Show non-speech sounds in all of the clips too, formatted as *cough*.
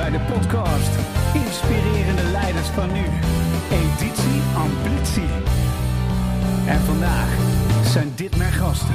bij de podcast Inspirerende Leiders van Nu, editie Ambitie. En vandaag zijn dit mijn gasten.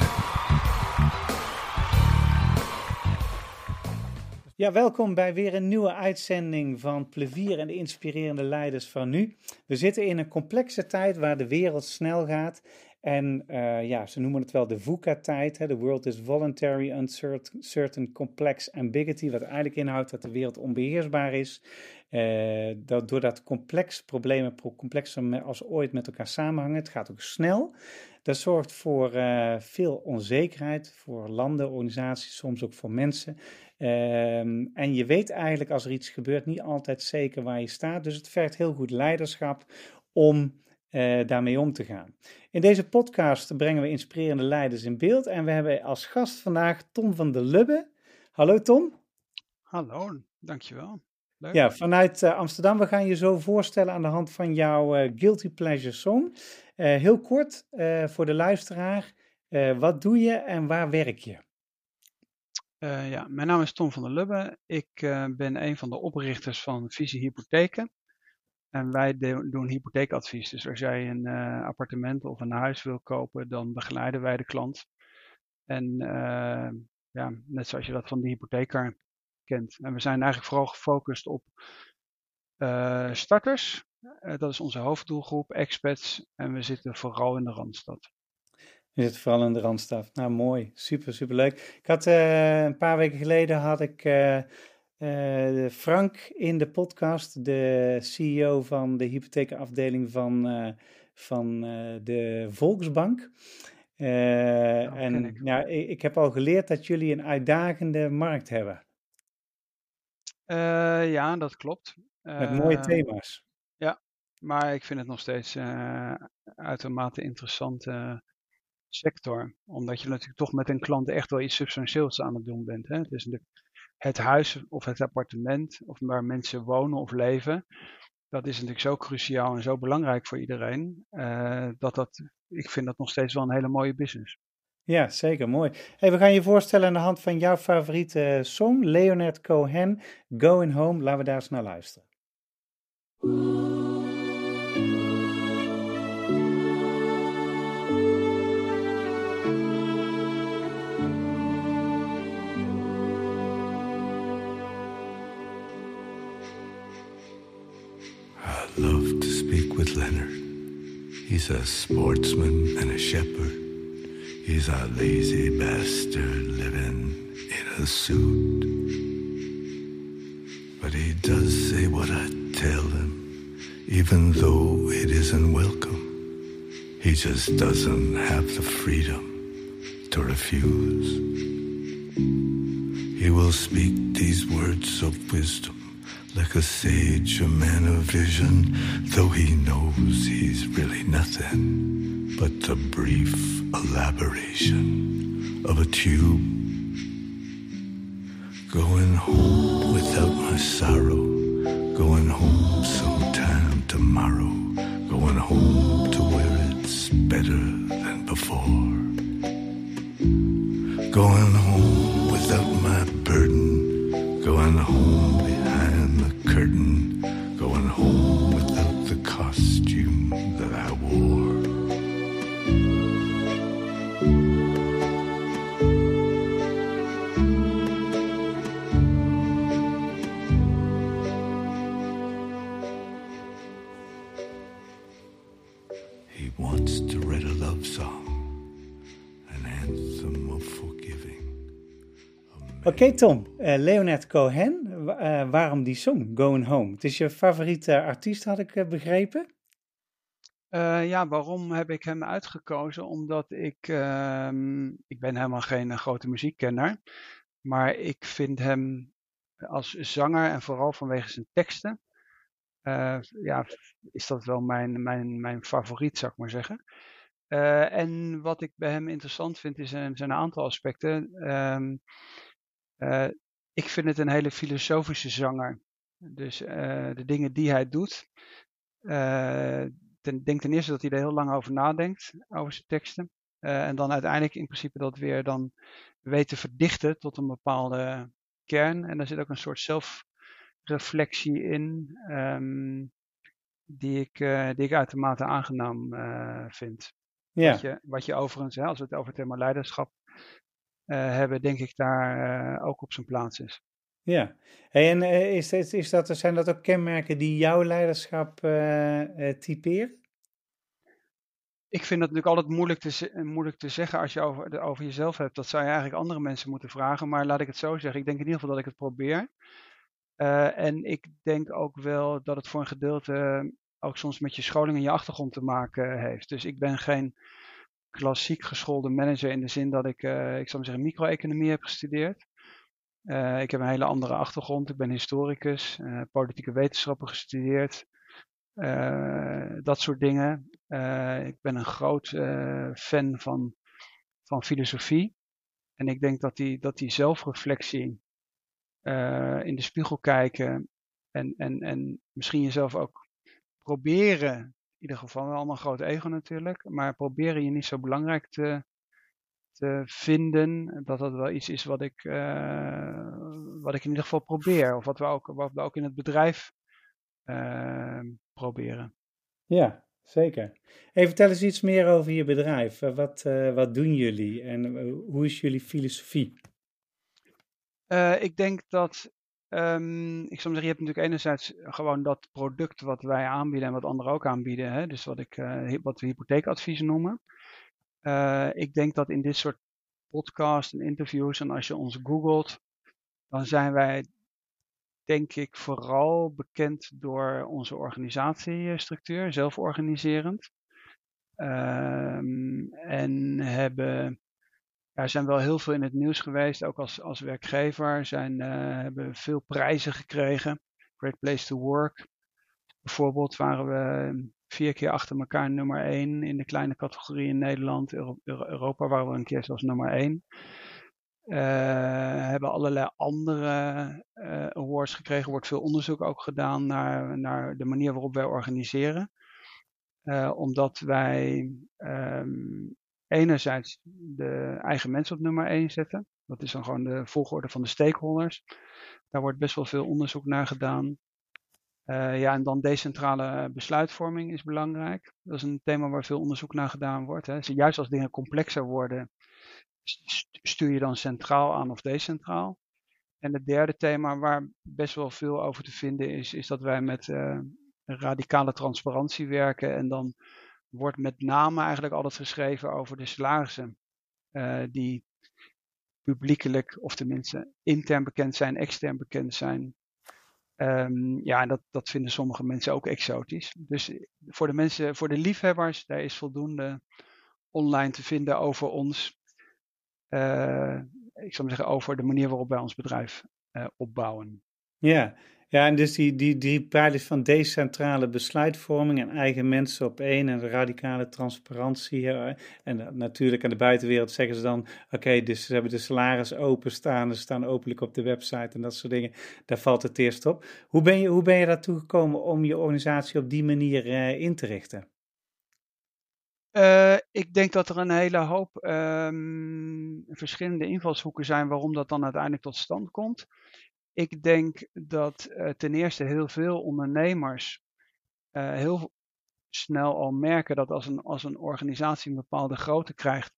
Ja, welkom bij weer een nieuwe uitzending van Plevier en de inspirerende leiders van nu. We zitten in een complexe tijd waar de wereld snel gaat. En uh, ja, ze noemen het wel de VUCA-tijd. The world is voluntary, uncertain, complex, ambiguity. Wat eigenlijk inhoudt dat de wereld onbeheersbaar is. Uh, dat doordat complex problemen complexer als ooit met elkaar samenhangen. Het gaat ook snel. Dat zorgt voor uh, veel onzekerheid voor landen, organisaties, soms ook voor mensen. Um, en je weet eigenlijk als er iets gebeurt niet altijd zeker waar je staat. Dus het vergt heel goed leiderschap om uh, daarmee om te gaan. In deze podcast brengen we inspirerende leiders in beeld. En we hebben als gast vandaag Tom van der Lubbe. Hallo Tom. Hallo, dankjewel. Leuk. Ja, vanuit uh, Amsterdam. We gaan je zo voorstellen aan de hand van jouw uh, Guilty Pleasure Song. heel kort voor de luisteraar. wat doe je en waar werk je? Ja, mijn naam is Tom van der Lubbe. Ik ben een van de oprichters van Visie Hypotheken. En wij doen hypotheekadvies. Dus als jij een uh, appartement of een huis wil kopen, dan begeleiden wij de klant. En ja, net zoals je dat van de hypotheker kent. En we zijn eigenlijk vooral gefocust op starters. dat is onze hoofddoelgroep, expats. En we zitten vooral in de Randstad. Je zit vooral in de Randstad. Nou, mooi. Super, super leuk. Ik had een paar weken geleden had ik uh, uh, Frank in de podcast, de CEO van de hypotheekafdeling van, van de Volksbank. Oh, en ik. Ja, ik, ik, heb al geleerd dat jullie een uitdagende markt hebben. ja, dat klopt. Met mooie thema's. Ja, maar ik vind het nog steeds uitermate interessant sector. Omdat je natuurlijk toch met een klant echt wel iets substantieels aan het doen bent. Hè? Het is het huis of het appartement of waar mensen wonen of leven. Dat is natuurlijk zo cruciaal en zo belangrijk voor iedereen. Uh, dat dat, ik vind dat nog steeds wel een hele mooie business. Ja, zeker. Mooi. We gaan je voorstellen aan de hand van jouw favoriete song, Leonard Cohen, Going Home. Laten we daar eens naar luisteren. He's a sportsman and a shepherd. He's a lazy bastard living in a suit. But he does say what I tell him, even though it isn't welcome. He just doesn't have the freedom to refuse. He will speak these words of wisdom like a sage, a man of vision, though he knows he's really nothing but the brief elaboration of a tube. Going home without my sorrow, going home sometime tomorrow, going home to where it's better than before. Going home without my burden, going home curtain, going home without the costume that I wore. He wants to write a love song, of forgiving. Okay, Tom, uh, Leonard Cohen, uh, waarom die song Going Home? Het is je favoriete artiest, had ik uh, begrepen? ja, waarom heb ik hem uitgekozen? Omdat ik, ehm, ik ben helemaal geen grote muziekkenner, maar ik vind hem als zanger en vooral vanwege zijn teksten, ja, is dat wel mijn, mijn, mijn favoriet, zou ik maar zeggen. en wat ik bij hem interessant vind, is zijn, zijn een aantal aspecten. Ik vind het een hele filosofische zanger. Dus uh, de dingen die hij doet. Uh, ten, denk ten eerste dat hij er heel lang over nadenkt, over zijn teksten. en dan uiteindelijk in principe dat weer dan weet te verdichten tot een bepaalde kern. En daar zit ook een soort reflectie in, ehm, die, ik, die ik uitermate aangenaam vind. Ja. Wat, je, wat je overigens, hè, als we het over het thema leiderschap hebben, denk ik daar ook op zijn plaats is. Ja, hey, en is, is, is dat, zijn dat ook kenmerken die jouw leiderschap typeren? ik vind het natuurlijk altijd moeilijk te, moeilijk te zeggen als je over, over jezelf hebt. Dat zou je eigenlijk andere mensen moeten vragen. Maar laat ik het zo zeggen. Ik denk in ieder geval dat ik het probeer. Uh, en ik denk ook wel dat het voor een gedeelte ook soms met je scholing en je achtergrond te maken heeft. Dus ik ben geen klassiek geschoolde manager in de zin dat ik, uh, ik zou maar zeggen, micro-economie heb gestudeerd. Uh, ik heb een hele andere achtergrond. Ik ben historicus, politieke wetenschappen gestudeerd. dat soort dingen. Ik ben een groot fan van, van filosofie. En ik denk dat die, dat die zelfreflectie, in de spiegel kijken en, en, en misschien jezelf ook proberen, ieder geval allemaal een groot ego natuurlijk, maar proberen je niet zo belangrijk te, te vinden, dat dat wel iets is wat ik, wat ik in ieder geval probeer. Of wat we ook, wat we ook in het bedrijf proberen. Ja, Zeker. Even vertel eens iets meer over je bedrijf. Eh, wat, uh, wat doen jullie en hoe is jullie filosofie? Ik denk dat, um, ik zou zeggen, je hebt natuurlijk enerzijds gewoon dat product wat wij aanbieden en wat anderen ook aanbieden. Hè? Dus wat, ik, wat we hypotheekadvies noemen. ik denk dat in dit soort podcasts en interviews en als je ons googelt, dan zijn wij denk ik vooral bekend door onze organisatiestructuur, zelforganiserend. Um, en hebben, ja, zijn wel heel veel in het nieuws geweest, ook als, als werkgever. Zijn, uh, hebben veel prijzen gekregen. Great Place to Work. Bijvoorbeeld waren we vier keer achter elkaar nummer één in de kleine categorie in Nederland. Euro Europa waren we een keer zelfs nummer één. Uh, hebben allerlei andere uh, awards gekregen. Er wordt veel onderzoek ook gedaan naar, naar de manier waarop wij organiseren. Omdat wij um, enerzijds de eigen mensen op nummer 1 zetten. Dat is dan gewoon de volgorde van de stakeholders. Daar wordt best wel veel onderzoek naar gedaan. ja, en dan decentrale besluitvorming is belangrijk. Dat is een thema waar veel onderzoek naar gedaan wordt. Hè. Juist als dingen complexer worden, stuur je dan centraal aan of decentraal? En het derde thema waar best wel veel over te vinden is, is dat wij met uh, radicale transparantie werken. En dan wordt met name eigenlijk altijd geschreven over de salarissen uh, die publiekelijk, of tenminste intern bekend zijn, extern bekend zijn. Um, ja, en dat, dat vinden sommige mensen ook exotisch. Dus voor de mensen, voor de liefhebbers, daar is voldoende online te vinden over ons. Uh, ik zou maar zeggen, over de manier waarop wij ons bedrijf uh, opbouwen. Ja. Ja, en dus die, die drie pijlers van decentrale besluitvorming en eigen mensen op één en radicale transparantie. En natuurlijk aan de buitenwereld zeggen ze dan, oké, dus ze hebben de salaris openstaan, ze staan openlijk op de website en dat soort dingen. Daar valt het eerst op. Hoe ben je, hoe ben je daartoe gekomen om je organisatie op die manier uh, in te richten? Uh, ik denk dat er een hele hoop um, verschillende invalshoeken zijn waarom dat dan uiteindelijk tot stand komt. Ik denk dat uh, ten eerste heel veel ondernemers uh, heel snel al merken dat als een, als een organisatie een bepaalde grootte krijgt,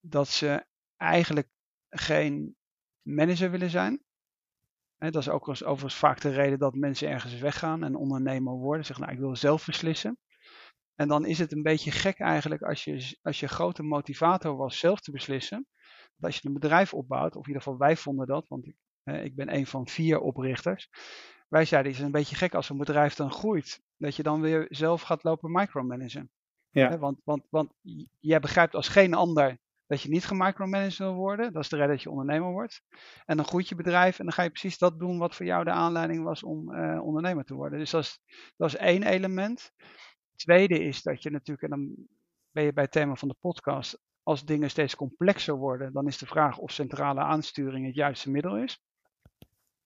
dat ze eigenlijk geen manager willen zijn. dat is ook overigens vaak de reden dat mensen ergens weggaan en ondernemer worden. Zeggen, nou, ik wil zelf beslissen. En dan is het een beetje gek eigenlijk als je, als je grote motivator was zelf te beslissen. Dat als je een bedrijf opbouwt, of in ieder geval wij vonden dat, want ik, ik ben een van vier oprichters. Wij zeiden, het is een beetje gek als een bedrijf dan groeit, dat je dan weer zelf gaat lopen micromanagen. Ja. want, want, want jij begrijpt als geen ander dat je niet gemicromanaged wil worden. Dat is de reden dat je ondernemer wordt. En dan groeit je bedrijf en dan ga je precies dat doen wat voor jou de aanleiding was om uh, ondernemer te worden. Dus dat is, dat is één element. Tweede is dat je natuurlijk, en dan ben je bij het thema van de podcast, als dingen steeds complexer worden, dan is de vraag of centrale aansturing het juiste middel is.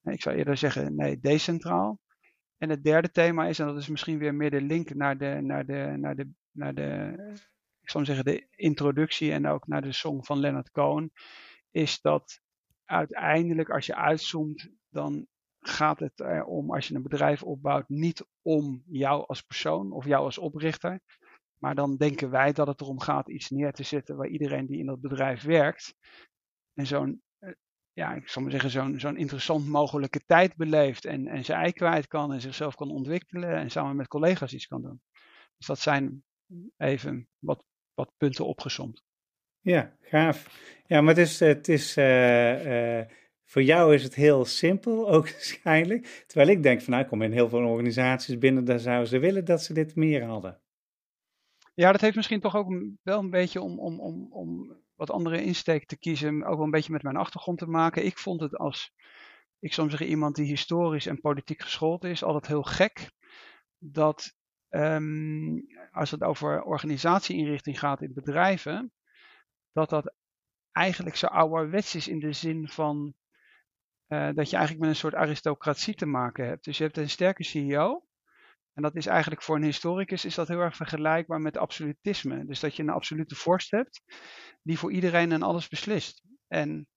Ik zou eerder zeggen, nee, decentraal. En het derde thema is, en dat is misschien weer meer de link naar de, naar de, naar de, naar de ik zou zeggen, de introductie en ook naar de song van Leonard Cohen, is dat uiteindelijk als je uitzoomt, dan gaat het erom, als je een bedrijf opbouwt, niet om jou als persoon of jou als oprichter. Maar dan denken wij dat het erom gaat iets neer te zetten waar iedereen die in dat bedrijf werkt. En zo'n, ja, ik zal maar zeggen, zo'n zo'n interessant mogelijke tijd beleeft. En, en zijn ei kwijt kan en zichzelf kan ontwikkelen en samen met collega's iets kan doen. Dus dat zijn even wat, wat punten opgezomd. Ja, gaaf. Ja, maar het is, het is eh, eh, voor jou is het heel simpel, *laughs* ook waarschijnlijk. Terwijl ik denk van, nou, ik kom in heel veel organisaties binnen, daar zouden ze willen dat ze dit meer hadden. Ja, dat heeft misschien toch ook wel een beetje om, om, om, om wat andere insteek te kiezen, ook wel een beetje met mijn achtergrond te maken. Ik vond het als, ik zou zeggen, iemand die historisch en politiek geschoold is, altijd heel gek dat ehm, als het over organisatieinrichting gaat in bedrijven, dat dat eigenlijk zo ouderwets is in de zin van uh, dat je eigenlijk met een soort aristocratie te maken hebt. Dus je hebt een sterke CEO. En dat is eigenlijk voor een historicus is dat heel erg vergelijkbaar met absolutisme. Dus dat je een absolute vorst hebt die voor iedereen en alles beslist. En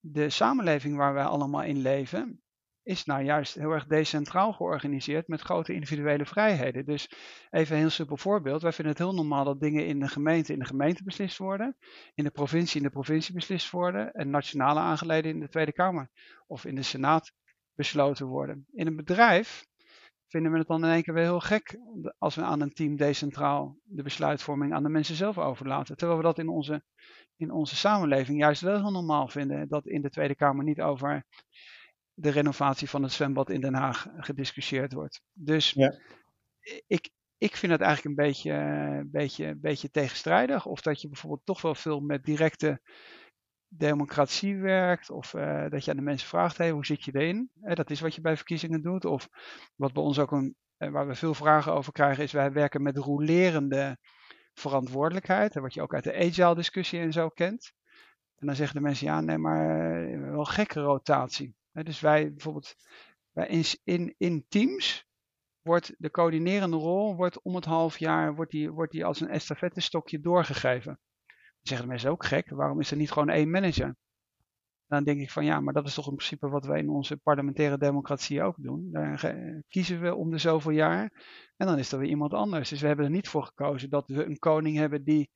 de samenleving waar wij allemaal in leven, is nou juist heel erg decentraal georganiseerd met grote individuele vrijheden. Dus even een heel simpel voorbeeld. Wij vinden het heel normaal dat dingen in de gemeente in de gemeente beslist worden, in de provincie in de provincie beslist worden en nationale aangelegenheden in de Tweede Kamer of in de Senaat besloten worden. In een bedrijf vinden we het dan in één keer weer heel gek als we aan een team decentraal de besluitvorming aan de mensen zelf overlaten. Terwijl we dat in onze, in onze samenleving juist wel heel normaal vinden. Dat in de Tweede Kamer niet over de renovatie van het zwembad in Den Haag gediscussieerd wordt. Dus ja. ik, ik vind het eigenlijk een beetje, een beetje, beetje tegenstrijdig. Of dat je bijvoorbeeld toch wel veel met directe democratie werkt. Of uh, dat je aan de mensen vraagt, hey, hoe zit je erin? Eh, dat is wat je bij verkiezingen doet. Of wat bij ons ook een, eh, waar we veel vragen over krijgen, is wij werken met rolerende verantwoordelijkheid. Wat je ook uit de agile discussie en zo kent. En dan zeggen de mensen, ja, nee, maar wel gekke rotatie. Dus wij bijvoorbeeld in, in, in teams wordt de coördinerende rol wordt om het half jaar wordt die, wordt die als een estafettestokje doorgegeven. Zeggen de mensen ook gek, waarom is er niet gewoon één manager? Dan denk ik van ja, maar dat is toch in principe wat wij in onze parlementaire democratie ook doen. Daar kiezen we om de zoveel jaar en dan is er weer iemand anders. Dus we hebben er niet voor gekozen dat we een koning hebben die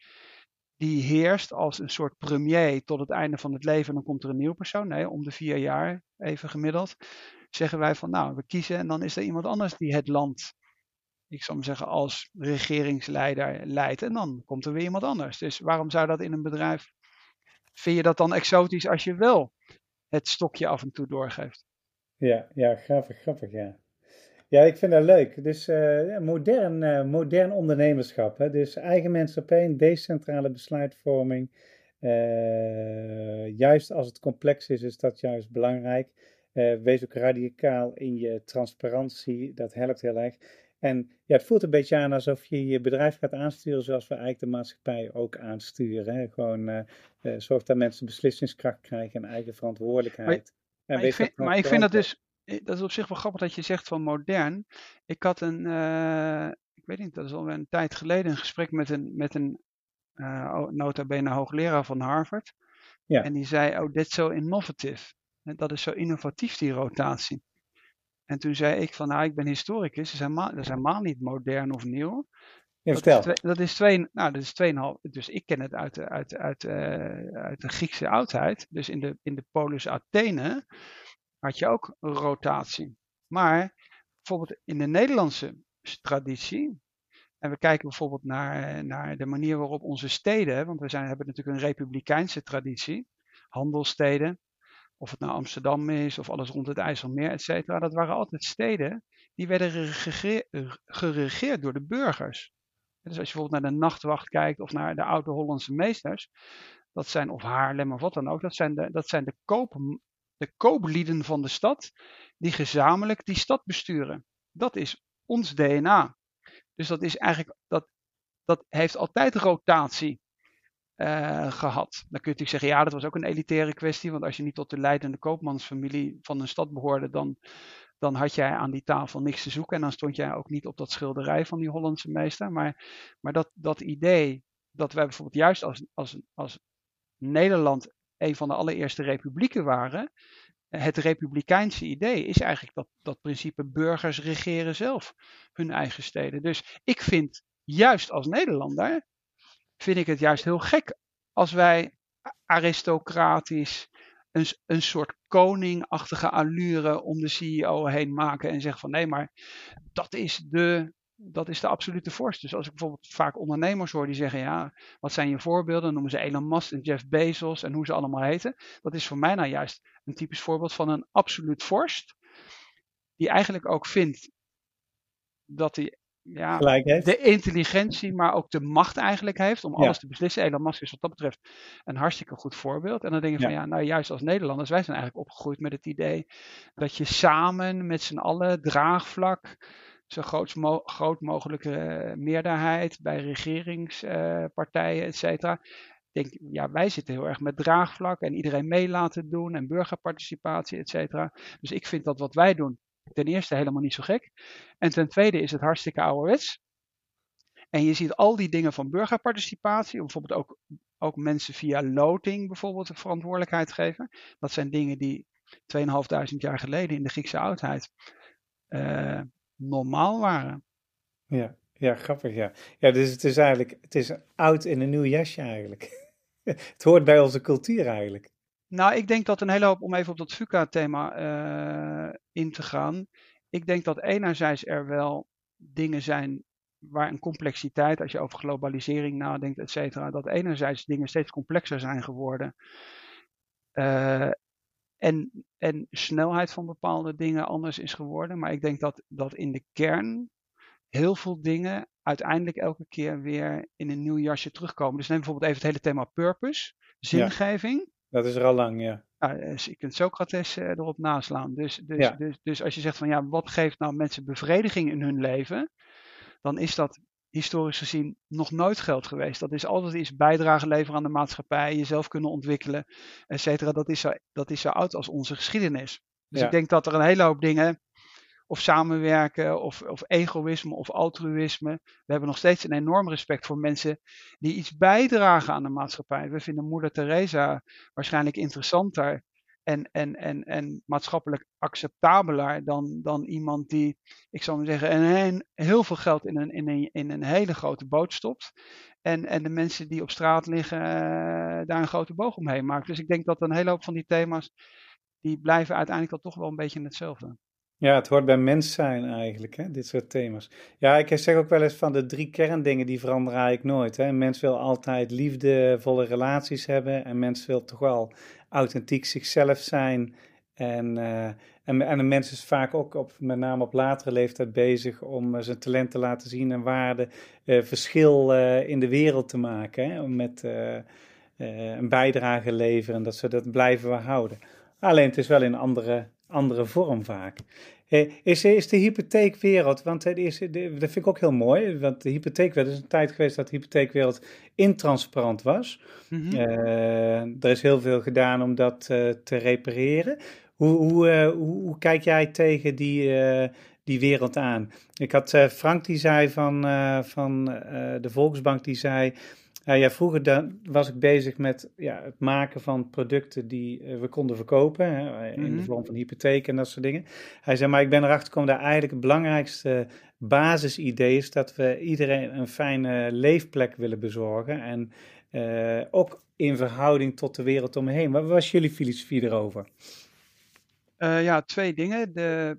die heerst als een soort premier tot het einde van het leven en dan komt er een nieuw persoon. Nee, om de vier jaar, even gemiddeld, zeggen wij van nou, we kiezen en dan is er iemand anders die het land, ik zou maar zeggen, als regeringsleider leidt en dan komt er weer iemand anders. Dus waarom zou dat in een bedrijf, vind je dat dan exotisch als je wel het stokje af en toe doorgeeft? Ja, ja, grappig, grappig, ja. Ja, ik vind dat leuk. Dus uh, modern, uh, modern ondernemerschap. Hè? Dus eigen één, decentrale besluitvorming. Uh, juist als het complex is, is dat juist belangrijk. wees ook radicaal in je transparantie, dat helpt heel erg. En ja, het voelt een beetje aan alsof je je bedrijf gaat aansturen zoals we eigenlijk de maatschappij ook aansturen. Hè? Gewoon zorg dat mensen beslissingskracht krijgen en eigen verantwoordelijkheid. Maar, maar, ik, vind, maar ik vind dat dus dat is op zich wel grappig dat je zegt van modern. Ik had een, uh, ik weet niet, dat is al een tijd geleden, een gesprek met een, met een nota bene hoogleraar van Harvard. Ja. En die zei, oh, dit is zo innovative. En dat is zo innovatief, die rotatie. En toen zei ik van, nou, ik ben historicus, dat is helemaal, dat is helemaal niet modern of nieuw. Ja, dat, is twee, dat is twee, nou, dat is tweeënhalf, dus ik ken het uit de, uit, uit, uh, uit de Griekse oudheid. Dus in de, in de polis Athene had je ook rotatie. Maar bijvoorbeeld in de Nederlandse traditie, en we kijken bijvoorbeeld naar, naar de manier waarop onze steden, want we zijn, hebben natuurlijk een republikeinse traditie, handelssteden, of het nou Amsterdam is of alles rond het IJsselmeer, et cetera, dat waren altijd steden die werden geregeerd door de burgers. Dus als je bijvoorbeeld naar de nachtwacht kijkt of naar de oude Hollandse meesters, dat zijn, of Haarlem of wat dan ook, dat zijn de, dat zijn de koop, de kooplieden van de stad, die gezamenlijk die stad besturen. Dat is ons DNA. Dus dat is eigenlijk, dat, dat heeft altijd rotatie uh, gehad. Dan kun je natuurlijk zeggen, ja, dat was ook een elitaire kwestie, want als je niet tot de leidende koopmansfamilie van een stad behoorde, dan, dan had jij aan die tafel niks te zoeken en dan stond jij ook niet op dat schilderij van die Hollandse meester. Maar, maar dat, dat idee dat wij bijvoorbeeld juist als, als, als Nederland een van de allereerste republieken waren, het republikeinse idee is eigenlijk dat, dat principe burgers regeren zelf hun eigen steden. Dus ik vind, juist als Nederlander, vind ik het juist heel gek als wij aristocratisch een, een soort koningachtige allure om de CEO heen maken en zeggen van nee, maar dat is de, dat is de absolute vorst. Dus als ik bijvoorbeeld vaak ondernemers hoor die zeggen, ja, wat zijn je voorbeelden? Noemen ze Elon Musk en Jeff Bezos en hoe ze allemaal heten. Dat is voor mij nou juist een typisch voorbeeld van een absoluut vorst. Die eigenlijk ook vindt dat hij ja, de intelligentie, maar ook de macht eigenlijk heeft om alles te beslissen. Elon Musk is wat dat betreft een hartstikke goed voorbeeld. En dan denk je van ja, nou juist als Nederlanders, wij zijn eigenlijk opgegroeid met het idee dat je samen met z'n allen draagvlak, zo groot, mo groot mogelijke meerderheid bij regeringspartijen, uh, et cetera. Denk, ja, wij zitten heel erg met draagvlak en iedereen mee laten doen en burgerparticipatie, et cetera. Dus ik vind dat wat wij doen, ten eerste helemaal niet zo gek. En ten tweede is het hartstikke ouderwets. En je ziet al die dingen van burgerparticipatie, bijvoorbeeld ook, ook mensen via loting bijvoorbeeld de verantwoordelijkheid geven. Dat zijn dingen die 2500 jaar geleden in de Griekse oudheid uh, normaal waren. Ja, ja, grappig ja. Ja, dus het is eigenlijk, het is oud in een nieuw jasje eigenlijk. *laughs* het hoort bij onze cultuur eigenlijk. Nou, ik denk dat een hele hoop, om even op dat FUCA-thema uh, in te gaan. Ik denk dat enerzijds er wel dingen zijn waar een complexiteit, als je over globalisering nadenkt, et cetera, dat enerzijds dingen steeds complexer zijn geworden. Uh, en, en snelheid van bepaalde dingen anders is geworden. Maar ik denk dat, dat in de kern heel veel dingen uiteindelijk elke keer weer in een nieuw jasje terugkomen. Dus neem bijvoorbeeld even het hele thema purpose, zingeving. Dat is er al lang, ja. ja dus je kunt Socrates uh, erop naslaan. Dus, dus, dus, dus als je zegt van ja, wat geeft nou mensen bevrediging in hun leven? Dan is dat historisch gezien nog nooit geld geweest. Dat is altijd iets bijdragen leveren aan de maatschappij, jezelf kunnen ontwikkelen, et cetera. Dat is, zo, dat is zo oud als onze geschiedenis. Dus ik denk dat er een hele hoop dingen of samenwerken, of, of egoïsme, of altruïsme. We hebben nog steeds een enorm respect voor mensen die iets bijdragen aan de maatschappij. We vinden Moeder Teresa waarschijnlijk interessanter en, en, en, en maatschappelijk acceptabeler dan, dan iemand die, ik zou maar zeggen, een, heel veel geld in een, in, een, in een hele grote boot stopt. En, en de mensen die op straat liggen, uh, daar een grote boog omheen maken. Dus ik denk dat een hele hoop van die thema's, die blijven uiteindelijk dan toch wel een beetje hetzelfde. Ja, het hoort bij mens zijn eigenlijk, hè, dit soort thema's. Ja, ik zeg ook wel eens van de drie kerndingen, die veranderen eigenlijk nooit. Hè. Een mens wil altijd liefdevolle relaties hebben en mens wil toch wel authentiek zichzelf zijn. En, uh, en, en, een mens is vaak ook op, met name op latere leeftijd bezig om uh, zijn talent te laten zien en waarde, uh, verschil in de wereld te maken. Om met een bijdrage leveren en dat ze dat blijven we houden. Alleen het is wel in andere andere vorm vaak. Is, is de hypotheekwereld, want is, dat vind ik ook heel mooi, want de hypotheekwereld is een tijd geweest dat de hypotheekwereld intransparant was. Mm er is heel veel gedaan om dat uh, te repareren. Hoe, hoe, uh, hoe, hoe, kijk jij tegen die, die wereld aan? Ik had Frank die zei van, van de Volksbank, die zei ja, ja, vroeger dan was ik bezig met ja, het maken van producten die uh, we konden verkopen. Hè, in de mhm. vorm van hypotheken en dat soort dingen. Hij zei, maar ik ben erachter gekomen dat eigenlijk het belangrijkste basisidee is dat we iedereen een fijne leefplek willen bezorgen. En uh, ook in verhouding tot de wereld om me heen. Wat was jullie filosofie erover? Uh, ja, twee dingen. De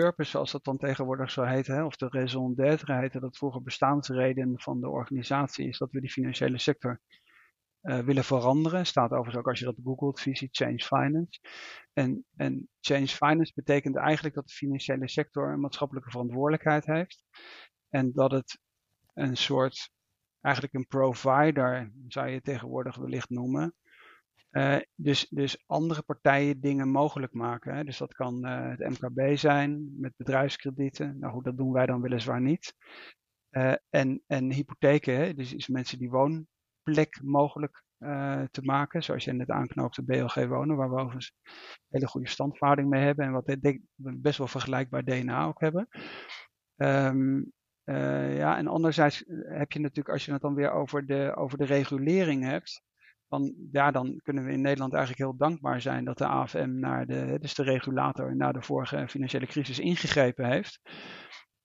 purpose, zoals dat dan tegenwoordig zo heet, hè, of de raison d'être heette, dat vroeger bestaansreden van de organisatie is dat we die financiële sector uh, willen veranderen. Staat overigens ook als je dat googelt, visie Change Finance. En, en Change Finance betekent eigenlijk dat de financiële sector een maatschappelijke verantwoordelijkheid heeft. En dat het een soort, eigenlijk een provider, zou je tegenwoordig wellicht noemen, uh, dus, dus andere partijen dingen mogelijk maken. Hè. Dus dat kan uh, het MKB zijn met bedrijfskredieten. Nou goed, dat doen wij dan weliswaar niet. Uh, en, en hypotheken, hè. dus is mensen die woonplek mogelijk te maken. Zoals je net aanknoopt, de BLG Wonen, waar we overigens een hele goede standverhouding mee hebben. En wat we best wel vergelijkbaar DNA ook hebben. Um, ja, en anderzijds heb je natuurlijk, als je het dan weer over de, over de regulering hebt dan, ja, dan kunnen we in Nederland eigenlijk heel dankbaar zijn dat de AFM naar de, dus de regulator, na de vorige financiële crisis ingegrepen heeft.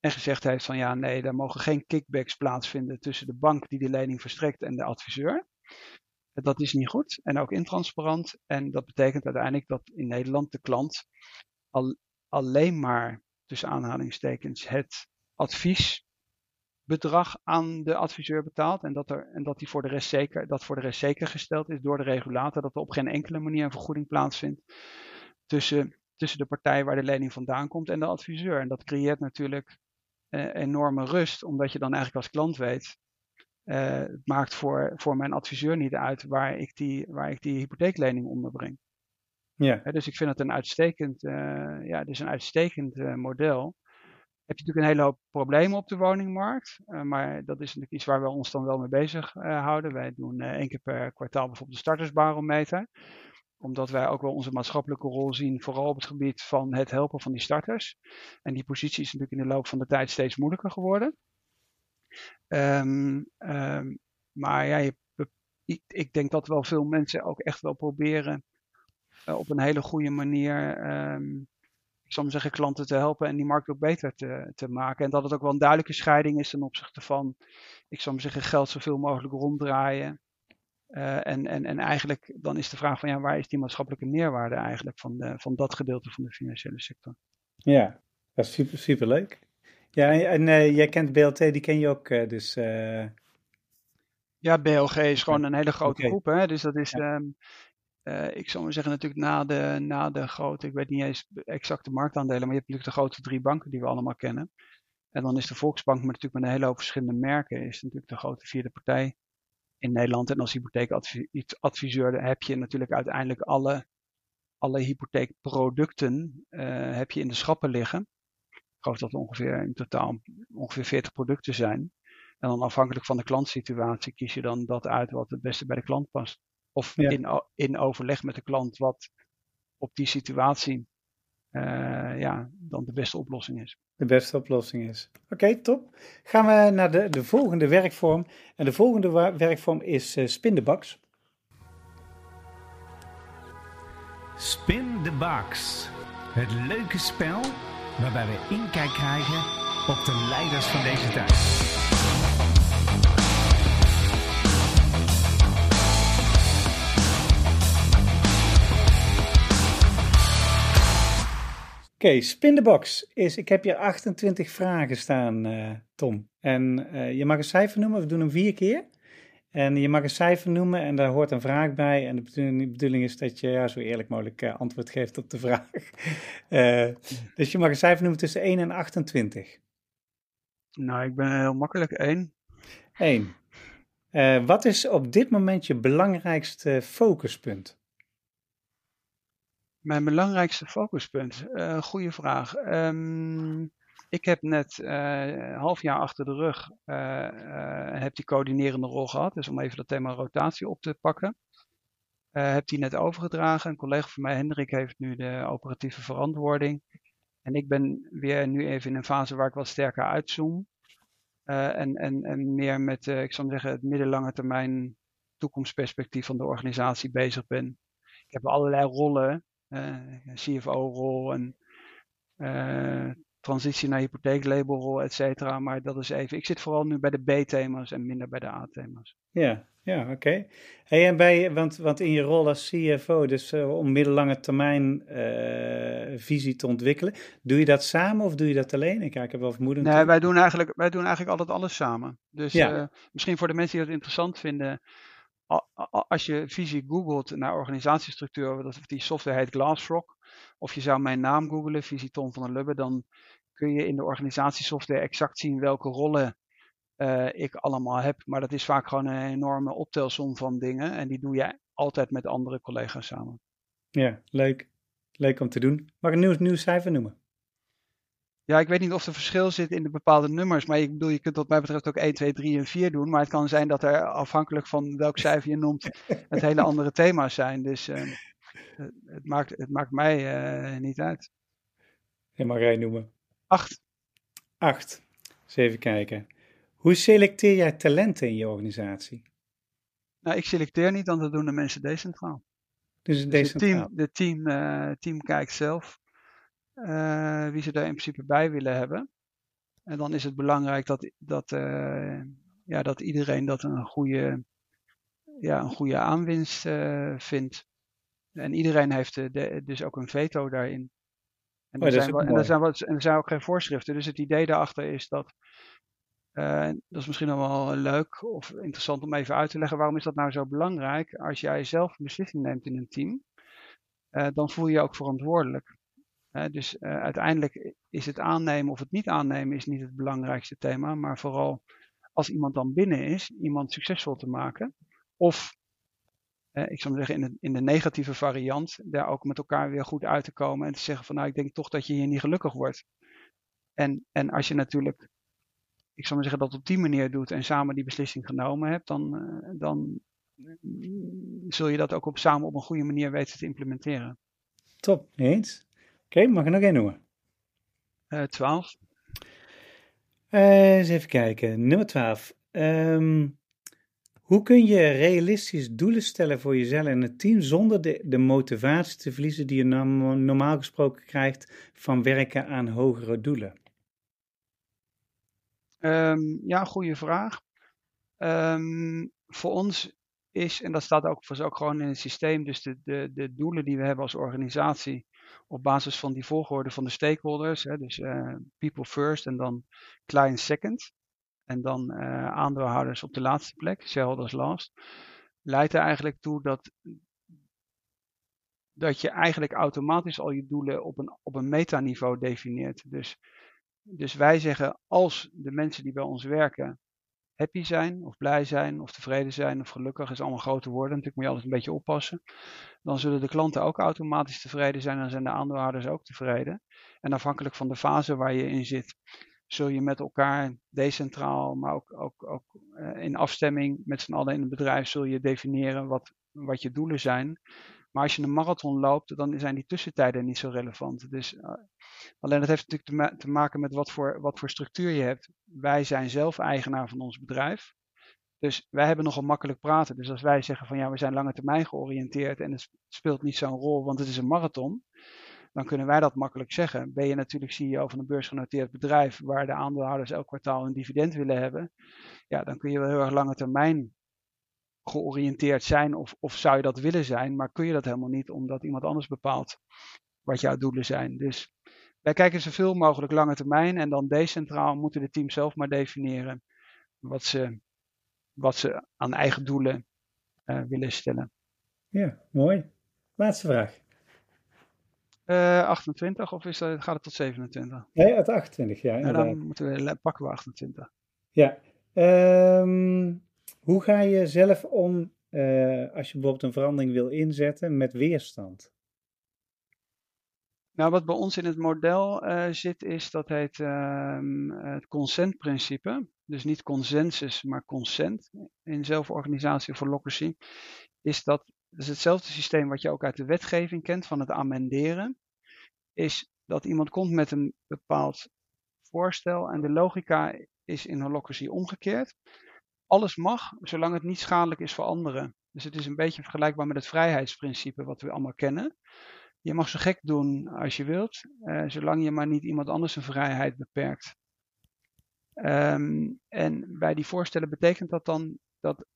En gezegd heeft van ja, nee, daar mogen geen kickbacks plaatsvinden tussen de bank die de lening verstrekt en de adviseur. Dat is niet goed en ook intransparant. En dat betekent uiteindelijk dat in Nederland de klant al, alleen maar tussen aanhalingstekens het adviesbedrag aan de adviseur betaalt. En dat, er, en dat, die voor de rest zeker, dat voor de rest zeker gesteld is door de regulator. Dat er op geen enkele manier een vergoeding plaatsvindt tussen, tussen de partij waar de lening vandaan komt en de adviseur. En dat creëert natuurlijk eh, enorme rust, omdat je dan eigenlijk als klant weet. Uh, het maakt voor, voor mijn adviseur niet uit waar ik die, waar ik die hypotheeklening onderbreng. Ja. dus ik vind het een uitstekend, uh, ja, dus een uitstekend uh, model. Heb je natuurlijk een hele hoop problemen op de woningmarkt, uh, maar dat is natuurlijk iets waar we ons dan wel mee bezig houden. Wij doen één keer per kwartaal bijvoorbeeld de startersbarometer, omdat wij ook wel onze maatschappelijke rol zien, vooral op het gebied van het helpen van die starters. En die positie is natuurlijk in de loop van de tijd steeds moeilijker geworden. Um, um, maar ja, ik, ik denk dat wel veel mensen ook echt wel proberen op een hele goede manier, ik zal maar zeggen, klanten te helpen en die markt ook beter te, te maken. En dat het ook wel een duidelijke scheiding is ten opzichte van, ik zal maar zeggen, geld zoveel mogelijk ronddraaien. Uh, en, en, en eigenlijk dan is de vraag van ja, waar is die maatschappelijke meerwaarde eigenlijk van, de, van dat gedeelte van de financiële sector? Ja, dat is super, super leuk. Ja, en uh, jij kent BLT, die ken je ook, uh, dus... Ja, BLG is gewoon een hele grote okay. groep, hè? dus dat is, ja. um, uh, ik zou maar zeggen, natuurlijk na de, na de grote, ik weet niet eens exact de marktaandelen, maar je hebt natuurlijk de grote drie banken die we allemaal kennen. En dan is de Volksbank, maar natuurlijk met een hele hoop verschillende merken, is natuurlijk de grote vierde partij in Nederland. En als hypotheekadviseur heb je natuurlijk uiteindelijk alle, alle hypotheekproducten uh, heb je in de schappen liggen. Ik geloof dat er ongeveer in totaal ongeveer 40 producten zijn. En dan afhankelijk van de klantsituatie kies je dan dat uit wat het beste bij de klant past. Of ja. in, in overleg met de klant wat op die situatie uh, ja, dan de beste oplossing is. De beste oplossing is. Oké, okay, top. Gaan we naar de, de volgende werkvorm. En de volgende werkvorm is uh, Spin the Box. Spin the Box. Het leuke spel waarbij we inkijk krijgen op de leiders van deze tijd. Oké, Spin the Box is, ik heb hier 28 vragen staan, uh, Tom. En uh, je mag een cijfer noemen, we doen hem vier keer. En je mag een cijfer noemen en daar hoort een vraag bij. En de bedoeling, de bedoeling is dat je ja, zo eerlijk mogelijk uh, antwoord geeft op de vraag. *laughs* dus je mag een cijfer noemen tussen 1 en 28. Nou, ik ben heel makkelijk 1. 1. wat is op dit moment je belangrijkste focuspunt? Mijn belangrijkste focuspunt? Uh, goede vraag. Um, ik heb net uh, een half jaar achter de rug uh, heb die coördinerende rol gehad. Dus om even dat thema rotatie op te pakken. heb die net overgedragen. Een collega van mij, Hendrik, heeft nu de operatieve verantwoording. En ik ben weer nu even in een fase waar ik wat sterker uitzoom. en, en, en meer met, ik zal zeggen, het middellange termijn toekomstperspectief van de organisatie bezig ben. Ik heb allerlei rollen uh, CFO-rol en uh, transitie naar hypotheeklabelrol, et cetera. Maar dat is even, ik zit vooral nu bij de B-thema's en minder bij de A-thema's. Ja, ja, oké. Okay. Hey, en bij, want, want in je rol als CFO, dus uh, om middellange termijn uh, visie te ontwikkelen, doe je dat samen of doe je dat alleen? Ik, ik heb wel vermoeden. Nee, wij doen, eigenlijk, wij doen eigenlijk altijd alles samen. Dus ja. uh, misschien voor de mensen die dat interessant vinden, als je visie googelt naar organisatiestructuur, dat die software heet Glassrock, of je zou mijn naam googelen, visie Tom van der Lubbe, dan kun je in de organisatiesoftware exact zien welke rollen uh, ik allemaal heb. Maar dat is vaak gewoon een enorme optelsom van dingen en die doe je altijd met andere collega's samen. Ja, leuk. Leuk om te doen. Mag ik een nieuw, nieuw cijfer noemen? Ja, ik weet niet of er verschil zit in de bepaalde nummers. Maar ik bedoel, je kunt wat mij betreft ook 1, 2, 3 en 4 doen. Maar het kan zijn dat er afhankelijk van welk cijfer je noemt, het hele andere thema's zijn. Dus uh, het, maakt, het maakt mij uh, niet uit. Je mag jij noemen. 8. 8. Eens even kijken. Hoe selecteer jij talenten in je organisatie? Nou, ik selecteer niet, want dat doen de mensen decentraal. Dus het Dus het team, de team, eh, team kijkt zelf eh, wie ze daar in principe bij willen hebben. En dan is het belangrijk dat, dat, eh, ja, dat iedereen dat een goede, ja, een goede aanwinst eh, vindt. En iedereen heeft de- dus ook een veto daarin. En, Oh, er, zijn wel, en, er zijn wel, en er zijn ook geen voorschriften. Dus het idee daarachter is dat. dat is misschien nog wel leuk of interessant om even uit te leggen. Waarom is dat nou zo belangrijk? Als jij zelf een beslissing neemt in een team, dan voel je je ook verantwoordelijk. Dus eh, uiteindelijk is het aannemen of het niet aannemen is niet het belangrijkste thema, maar vooral als iemand dan binnen is, iemand succesvol te maken. Of, eh, ik zou zeggen, in de, in de negatieve variant, daar ook met elkaar weer goed uit te komen en te zeggen van nou, ik denk toch dat je hier niet gelukkig wordt. En, en als je natuurlijk, ik zou maar zeggen, dat op die manier doet en samen die beslissing genomen hebt, dan, eh, dan mm, zul je dat ook op, samen op een goede manier weten te implementeren. Top, eens. Oké, mag ik nog één noemen? Eh 12. Eh, eens even kijken. Nummer 12. Ehm, hoe kun je realistisch doelen stellen voor jezelf en het team zonder de, de motivatie te verliezen die je norm- normaal gesproken krijgt van werken aan hogere doelen? Ehm, ja, goede vraag. Ehm, voor ons is, en dat staat ook, was ook gewoon in het systeem, dus de, de, de doelen die we hebben als organisatie op basis van die volgorde van de stakeholders, hè, dus eh, people first en dan client second, en dan eh, aandeelhouders op de laatste plek, shareholders last, leidt er eigenlijk toe dat, dat je eigenlijk automatisch al je doelen op een, op een metaniveau definieert. Dus, dus wij zeggen, als de mensen die bij ons werken happy zijn, of blij zijn, of tevreden zijn, of gelukkig, is allemaal grote woorden. Natuurlijk moet je altijd een beetje oppassen. Dan zullen de klanten ook automatisch tevreden zijn en zijn de aandeelhouders ook tevreden. En afhankelijk van de fase waar je in zit, zul je met elkaar decentraal, maar ook, ook, ook eh, in afstemming met z'n allen in het bedrijf, zul je definiëren wat, wat je doelen zijn. Maar als je een marathon loopt, dan zijn die tussentijden niet zo relevant. Dus uh, alleen dat heeft natuurlijk te, ma te, maken met wat voor, wat voor structuur je hebt. Wij zijn zelf eigenaar van ons bedrijf. Dus wij hebben nogal makkelijk praten. Dus als wij zeggen van ja, we zijn lange termijn georiënteerd en het speelt niet zo'n rol, want het is een marathon. Dan kunnen wij dat makkelijk zeggen. Ben je natuurlijk CEO van een beursgenoteerd bedrijf waar de aandeelhouders elk kwartaal een dividend willen hebben. Ja, dan kun je wel heel erg lange termijn georiënteerd zijn of, of zou je dat willen zijn, maar kun je dat helemaal niet omdat iemand anders bepaalt wat jouw doelen zijn. Dus wij kijken zoveel mogelijk lange termijn en dan decentraal moeten de teams zelf maar definiëren wat ze, wat ze aan eigen doelen uh, willen stellen. Ja, mooi. Laatste vraag. Uh, 28 of is dat, gaat het tot 27? Nee, uit 28, ja. ja dan moeten we, pakken we 28. Ja. Um, hoe ga je zelf om uh, als je bijvoorbeeld een verandering wil inzetten met weerstand? Nou, wat bij ons in het model uh, zit, is dat heet uh, het consentprincipe. Dus niet consensus, maar consent in zelforganisatie of holocracy. Is dat, is hetzelfde systeem wat je ook uit de wetgeving kent van het amenderen. Is dat iemand komt met een bepaald voorstel en de logica is in holocracy omgekeerd. Alles mag, zolang het niet schadelijk is voor anderen. Dus het is een beetje vergelijkbaar met het vrijheidsprincipe wat we allemaal kennen. Je mag zo gek doen als je wilt, uh, zolang je maar niet iemand anders zijn vrijheid beperkt. Um, en bij die voorstellen betekent dat dan dat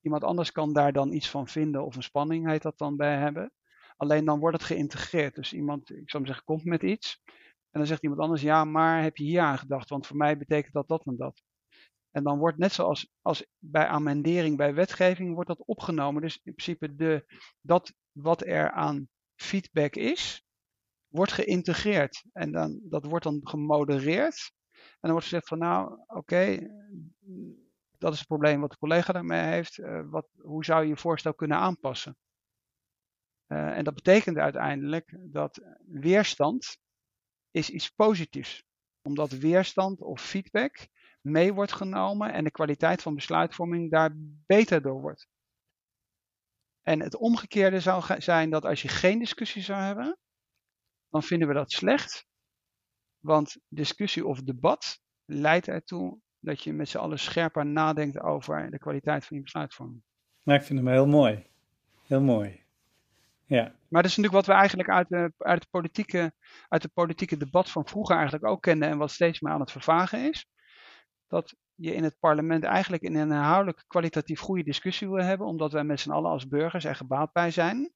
iemand anders kan daar dan iets van vinden of een spanning heet dat dan bij hebben. Alleen dan wordt het geïntegreerd. Dus iemand, ik zou maar zeggen, komt met iets. En dan zegt iemand anders, ja, maar heb je hier aan gedacht? Want voor mij betekent dat dat en dat. En dan wordt net zoals als bij amendering, bij wetgeving, wordt dat opgenomen. Dus in principe de, dat wat er aan feedback is, wordt geïntegreerd. En dan, dat wordt dan gemodereerd. En dan wordt gezegd van nou, oké, dat is het probleem wat de collega daarmee heeft. Uh, wat, hoe zou je je voorstel kunnen aanpassen? Uh, en dat betekent uiteindelijk dat weerstand is iets positiefs. Omdat weerstand of feedback mee wordt genomen en de kwaliteit van besluitvorming daar beter door wordt. En het omgekeerde zou zijn dat als je geen discussie zou hebben, dan vinden we dat slecht. Want discussie of debat leidt ertoe dat je met z'n allen scherper nadenkt over de kwaliteit van je besluitvorming. Nou, ik vind hem heel mooi. Heel mooi. Ja. Maar dat is natuurlijk wat we eigenlijk uit, de, uit, het politieke, uit het politieke debat van vroeger eigenlijk ook kenden en wat steeds meer aan het vervagen is. Dat je in het parlement eigenlijk in een inhoudelijk kwalitatief goede discussie wil hebben, omdat wij met z'n allen als burgers er gebaat bij zijn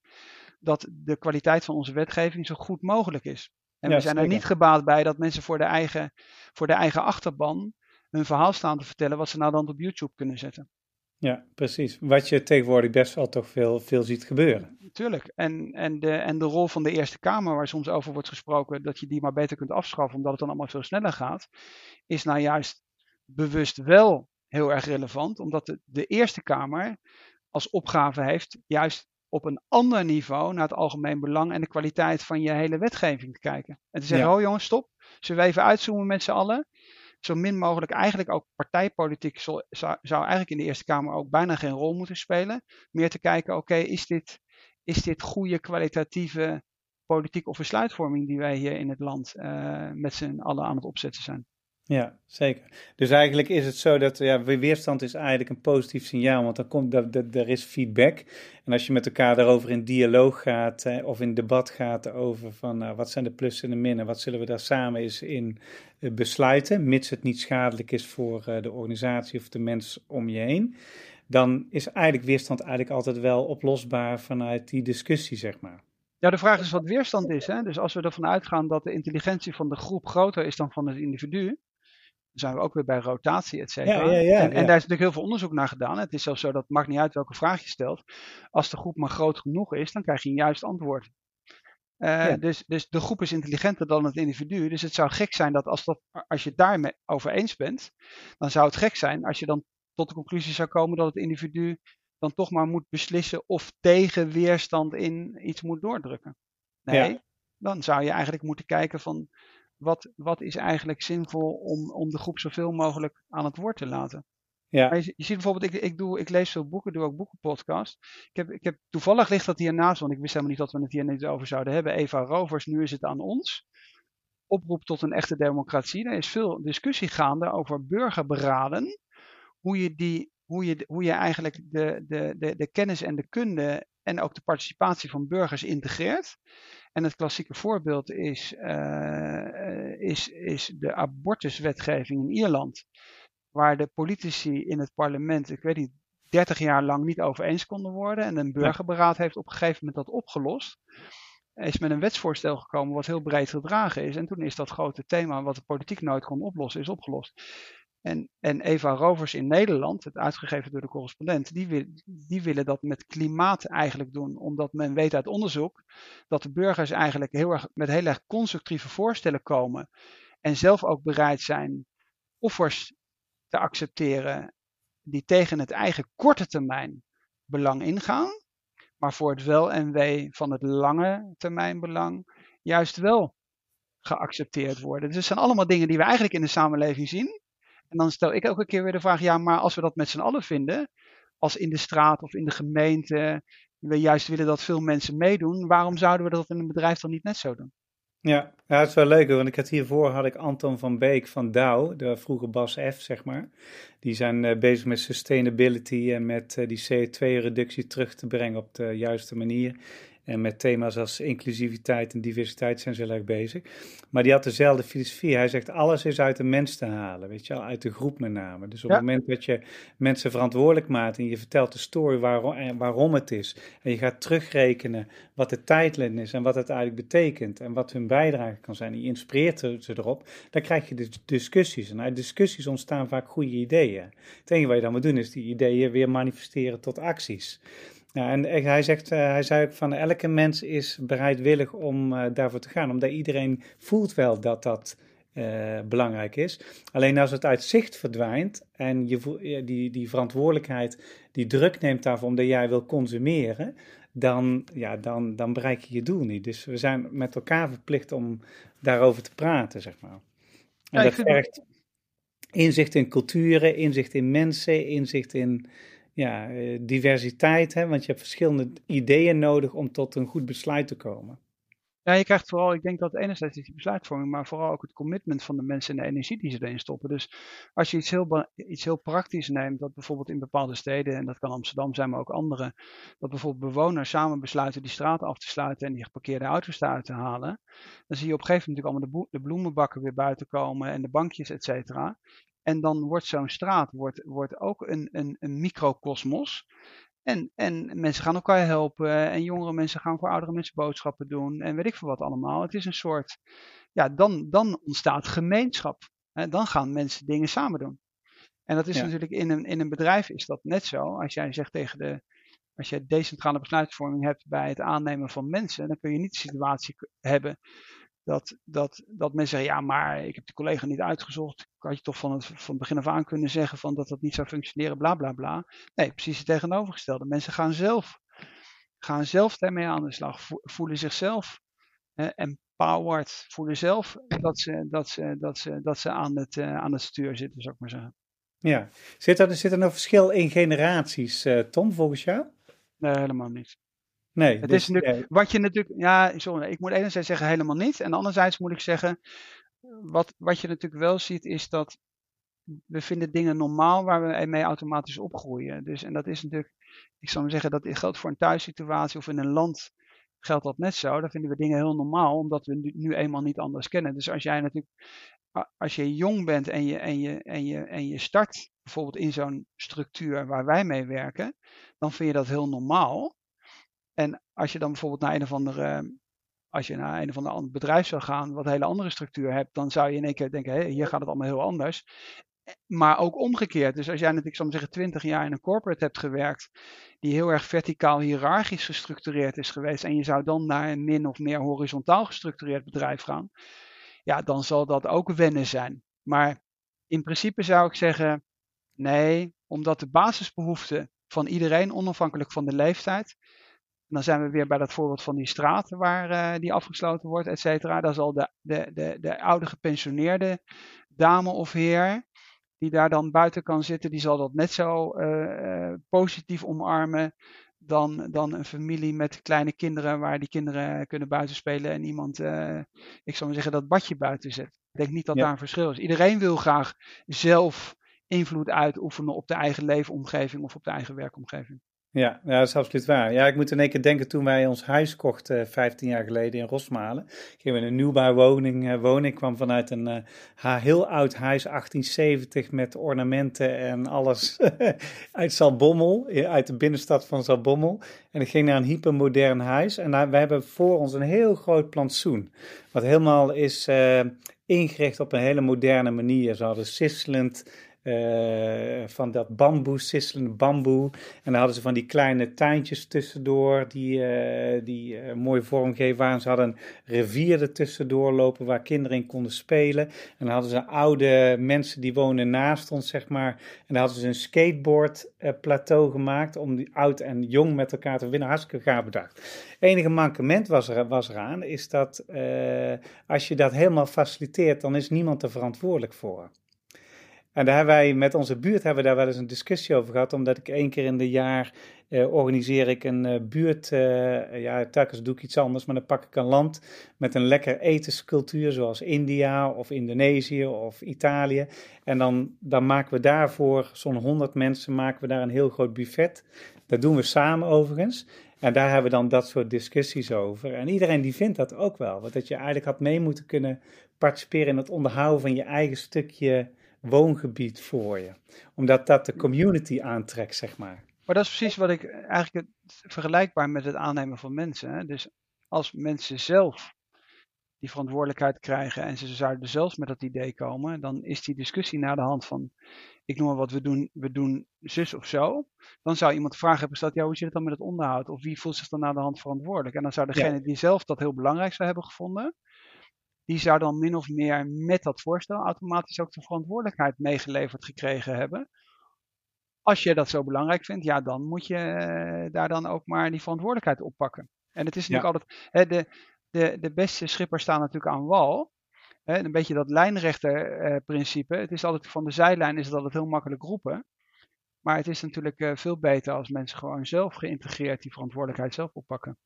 dat de kwaliteit van onze wetgeving zo goed mogelijk is. En Ja, we zijn er niet gebaat bij dat mensen voor de, eigen, voor de eigen achterban hun verhaal staan te vertellen wat ze nou dan op YouTube kunnen zetten. ja, precies. Wat je tegenwoordig best wel toch veel, veel ziet gebeuren. Tuurlijk. En, en, de, en de rol van de Eerste Kamer, waar soms over wordt gesproken dat je die maar beter kunt afschaffen omdat het dan allemaal veel sneller gaat, is nou juist bewust wel heel erg relevant, omdat de, de Eerste Kamer als opgave heeft juist op een ander niveau naar het algemeen belang en de kwaliteit van je hele wetgeving te kijken. En te zeggen, Ja. oh jongens, stop. Zullen we even uitzoomen met z'n allen? Zo min mogelijk, eigenlijk ook partijpolitiek zou, zou zou eigenlijk in de Eerste Kamer ook bijna geen rol moeten spelen. Meer te kijken, oké, is, dit, is dit goede kwalitatieve politiek of besluitvorming die wij hier in het land eh, met z'n allen aan het opzetten zijn? Ja, zeker. Dus eigenlijk is het zo dat ja, weerstand is eigenlijk een positief signaal, want dan komt dat, er is feedback. En als je met elkaar daarover in dialoog gaat eh, of in debat gaat over van nou, wat zijn de plussen en de minnen, wat zullen we daar samen eens in eh, besluiten, mits het niet schadelijk is voor eh, de organisatie of de mens om je heen, dan is eigenlijk weerstand eigenlijk altijd wel oplosbaar vanuit die discussie, zeg maar. Ja, de vraag is wat weerstand is. Hè? Dus als we ervan uitgaan dat de intelligentie van de groep groter is dan van het individu, zijn we ook weer bij rotatie, et cetera. Ja, ja, ja, en, daar is natuurlijk heel veel onderzoek naar gedaan. Het is zelfs zo dat het maakt niet uit welke vraag je stelt. Als de groep maar groot genoeg is, dan krijg je een juist antwoord. Eh, dus, dus de groep is intelligenter dan het individu. Dus het zou gek zijn dat als, dat, als je het daarmee over eens bent, dan zou het gek zijn als je dan tot de conclusie zou komen dat het individu dan toch maar moet beslissen of tegen weerstand in iets moet doordrukken. Nee, dan zou je eigenlijk moeten kijken van wat, wat is eigenlijk zinvol om, om de groep zoveel mogelijk aan het woord te laten. Ja, Maar je, je ziet bijvoorbeeld, ik, ik, doe, ik lees veel boeken, doe ook boekenpodcast. Ik heb, ik heb, toevallig ligt dat hiernaast, want ik wist helemaal niet dat we het hier niet over zouden hebben. Eva Rovers, nu is het aan ons. Oproep tot een echte democratie. Er is veel discussie gaande over burgerberaden. Hoe je, die, hoe je, hoe je eigenlijk de, de, de, de kennis en de kunde en ook de participatie van burgers integreert. En het klassieke voorbeeld is, eh, is, is de abortuswetgeving in Ierland waar de politici in het parlement, ik weet niet, 30 jaar lang niet over eens konden worden. En een burgerberaad heeft op een gegeven moment dat opgelost. Is met een wetsvoorstel gekomen wat heel breed gedragen is. En toen is dat grote thema wat de politiek nooit kon oplossen, is opgelost. En, en Eva Rovers in Nederland, het uitgegeven door de correspondent, die, die willen dat met klimaat eigenlijk doen. Omdat men weet uit onderzoek dat de burgers eigenlijk heel erg, met heel erg constructieve voorstellen komen. En zelf ook bereid zijn offers te accepteren die tegen het eigen korte termijn belang ingaan, maar voor het wel en wee van het lange termijn belang juist wel geaccepteerd worden. Dus het zijn allemaal dingen die we eigenlijk in de samenleving zien. En dan stel ik elke keer weer de vraag, ja, maar als we dat met z'n allen vinden, als in de straat of in de gemeente, we juist willen dat veel mensen meedoen, waarom zouden we dat in een bedrijf dan niet net zo doen? Ja, ja, het is wel leuk, want ik had hiervoor had ik Anton van Beek van Dow, de vroege Bas F, zeg maar. Die zijn eh, bezig met sustainability en met eh, die CO2-reductie terug te brengen op de juiste manier. En met thema's als inclusiviteit en diversiteit zijn ze heel erg bezig. Maar die had dezelfde filosofie. Hij zegt alles is uit de mens te halen, weet je wel, uit de groep met name. Dus op Ja. het moment dat je mensen verantwoordelijk maakt en je vertelt de story waarom, en waarom het is. En je gaat terugrekenen wat de tijdlijn is en wat het eigenlijk betekent en wat hun bijdrage kan zijn. En je inspireert ze erop. Dan krijg je dus discussies. En uit discussies ontstaan vaak goede ideeën. Het enige wat je dan moet doen is die ideeën weer manifesteren tot acties. Ja, en hij zegt, eh, hij zei ook van elke mens is bereidwillig om eh, daarvoor te gaan, omdat iedereen voelt wel dat dat eh, belangrijk is. Alleen als het uit zicht verdwijnt en je die, die verantwoordelijkheid, die druk neemt daarvoor omdat jij wil consumeren, dan, ja, dan, dan bereik je je doel niet. Dus we zijn met elkaar verplicht om daarover te praten, zeg maar. En Ja, dat vergt inzicht in culturen, inzicht in mensen, inzicht in ja, eh, diversiteit, hè? want je hebt verschillende ideeën nodig om tot een goed besluit te komen. Ja, je krijgt vooral, ik denk dat enerzijds die besluitvorming, maar vooral ook het commitment van de mensen en de energie die ze erin stoppen. Dus als je iets heel, iets heel praktisch neemt, dat bijvoorbeeld in bepaalde steden, en dat kan Amsterdam zijn, maar ook andere, dat bijvoorbeeld bewoners samen besluiten die straten af te sluiten en die geparkeerde auto's eruit te halen, dan zie je op een gegeven moment natuurlijk allemaal de, de bloemenbakken weer buiten komen en de bankjes, et cetera. En dan wordt zo'n straat wordt, wordt ook een, een, een microcosmos. En, en mensen gaan elkaar helpen. En jongere mensen gaan voor oudere mensen boodschappen doen. En weet ik veel wat allemaal. Het is een soort. Ja, dan, dan ontstaat gemeenschap. dan gaan mensen dingen samen doen. En dat is natuurlijk in een, in een bedrijf is dat net zo. Als jij zegt tegen de. Als je decentrale besluitvorming hebt bij het aannemen van mensen, dan kun je niet de situatie hebben dat, dat, dat mensen zeggen, ja, maar ik heb de collega niet uitgezocht. Had je toch van het, van begin af aan kunnen zeggen van dat dat niet zou functioneren, bla bla bla. Nee, precies het tegenovergestelde. Mensen gaan zelf, gaan zelf daarmee aan de slag, voelen zichzelf eh, empowered, voelen zelf dat ze, dat ze, dat ze, dat ze aan, het, uh, aan het stuur zitten, zou ik maar zeggen. Ja, zit er, zit er nog verschil in generaties, uh, Tom, volgens jou? Nee, helemaal niet. Nee, het is natuurlijk, wat je natuurlijk, ja, sorry, ik moet enerzijds zeggen helemaal niet. En anderzijds moet ik zeggen, wat, wat je natuurlijk wel ziet is dat we vinden dingen normaal waar we mee automatisch opgroeien. Dus, en dat is natuurlijk, ik zou maar zeggen, dat geldt voor een thuissituatie of in een land geldt dat net zo. Dan vinden we dingen heel normaal, omdat we nu, nu eenmaal niet anders kennen. Dus als jij natuurlijk, als je jong bent en je, en je, en je, en je start bijvoorbeeld in zo'n structuur waar wij mee werken, dan vind je dat heel normaal. En als je dan bijvoorbeeld naar een of andere, als je naar een of ander bedrijf zou gaan, wat een hele andere structuur hebt, dan zou je in één keer denken, hé, hier gaat het allemaal heel anders. Maar ook omgekeerd. Dus als jij natuurlijk, zal zeggen, twintig jaar in een corporate hebt gewerkt, die heel erg verticaal hiërarchisch gestructureerd is geweest, en je zou dan naar een min of meer horizontaal gestructureerd bedrijf gaan, ja, dan zal dat ook wennen zijn. Maar in principe zou ik zeggen, nee, omdat de basisbehoeften van iedereen, onafhankelijk van de leeftijd, dan zijn we weer bij dat voorbeeld van die straat waar uh, die afgesloten wordt, et cetera. Daar zal de, de, de, de oude gepensioneerde dame of heer, die daar dan buiten kan zitten, die zal dat net zo uh, positief omarmen dan, dan een familie met kleine kinderen, waar die kinderen kunnen buiten spelen en iemand, ik zou maar zeggen, dat badje buiten zet. Ik denk niet dat daar een verschil is. Iedereen wil graag zelf invloed uitoefenen op de eigen leefomgeving of op de eigen werkomgeving. Ja, dat is absoluut waar. Ja, ik moet in één keer denken toen wij ons huis kochten, uh, 15 jaar geleden in Rosmalen. Gingen we in een nieuwbouwwoning uh, wonen. Ik kwam vanuit een uh, heel oud huis, 1870, met ornamenten en alles *laughs* uit Zalbommel, uit de binnenstad van Zalbommel. En ik ging naar een hypermodern huis. En daar, we hebben voor ons een heel groot plantsoen, wat helemaal is ingericht op een hele moderne manier. Ze hadden sisselend uh, van dat bamboe, sisselende bamboe. En dan hadden ze van die kleine tuintjes tussendoor, die, uh, die uh, mooi vormgeven waren. Ze hadden een rivier er tussendoor lopen waar kinderen in konden spelen. En dan hadden ze oude mensen die wonen naast ons, zeg maar. En dan hadden ze een skateboardplateau gemaakt om die oud en jong met elkaar te winnen. Hartstikke gaaf bedacht. Enige mankement was, er, was eraan, is dat als je dat helemaal faciliteert, dan is niemand er verantwoordelijk voor. En daar hebben wij met onze buurt hebben we daar wel eens een discussie over gehad, omdat ik één keer in de jaar uh, organiseer ik een uh, buurt, uh, ja, telkens doe ik iets anders, maar dan pak ik een land met een lekker etenscultuur, zoals India of Indonesië of Italië. En dan, dan maken we daarvoor, zo'n 100 mensen, maken we daar een heel groot buffet. Dat doen we samen overigens. En daar hebben we dan dat soort discussies over. En iedereen die vindt dat ook wel, want dat je eigenlijk had mee moeten kunnen participeren in het onderhouden van je eigen stukje woongebied voor je. Omdat dat de community aantrekt, zeg maar. Maar dat is precies wat ik eigenlijk vergelijkbaar met het aannemen van mensen. Hè? Dus als mensen zelf die verantwoordelijkheid krijgen en ze zouden zelfs met dat idee komen, dan is die discussie naar de hand van, ik noem maar wat, we doen, we doen zus of zo. Dan zou iemand de vraag hebben gesteld, ja, hoe zit het dan met het onderhoud? Of wie voelt zich dan naar de hand verantwoordelijk? En dan zou degene die zelf dat heel belangrijk zou hebben gevonden, die zou dan min of meer met dat voorstel automatisch ook de verantwoordelijkheid meegeleverd gekregen hebben. Als je dat zo belangrijk vindt, ja, dan moet je eh, daar dan ook maar die verantwoordelijkheid oppakken. En het is natuurlijk altijd, hè, de, de, de beste schippers staan natuurlijk aan wal. Hè, een beetje dat lijnrechterprincipe. Uh, het is altijd van de zijlijn is het altijd heel makkelijk roepen. Maar het is natuurlijk uh, veel beter als mensen gewoon zelf geïntegreerd die verantwoordelijkheid zelf oppakken.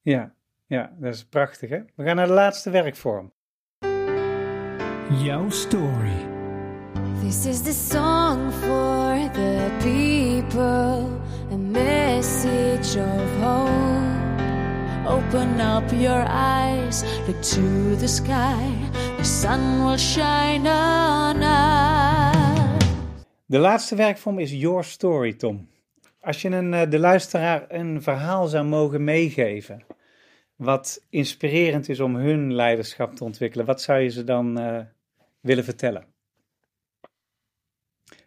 Ja, Ja, dat is prachtig hè. We gaan naar de laatste werkvorm. Jouw story. This is the song for the people, a message of hope. Open up your eyes, look to the sky, the sun will shine on us. De laatste werkvorm is Your Story, Tom. Als je een, eh, de luisteraar een verhaal zou mogen meegeven, wat inspirerend is om hun leiderschap te ontwikkelen, wat zou je ze dan eh, willen vertellen?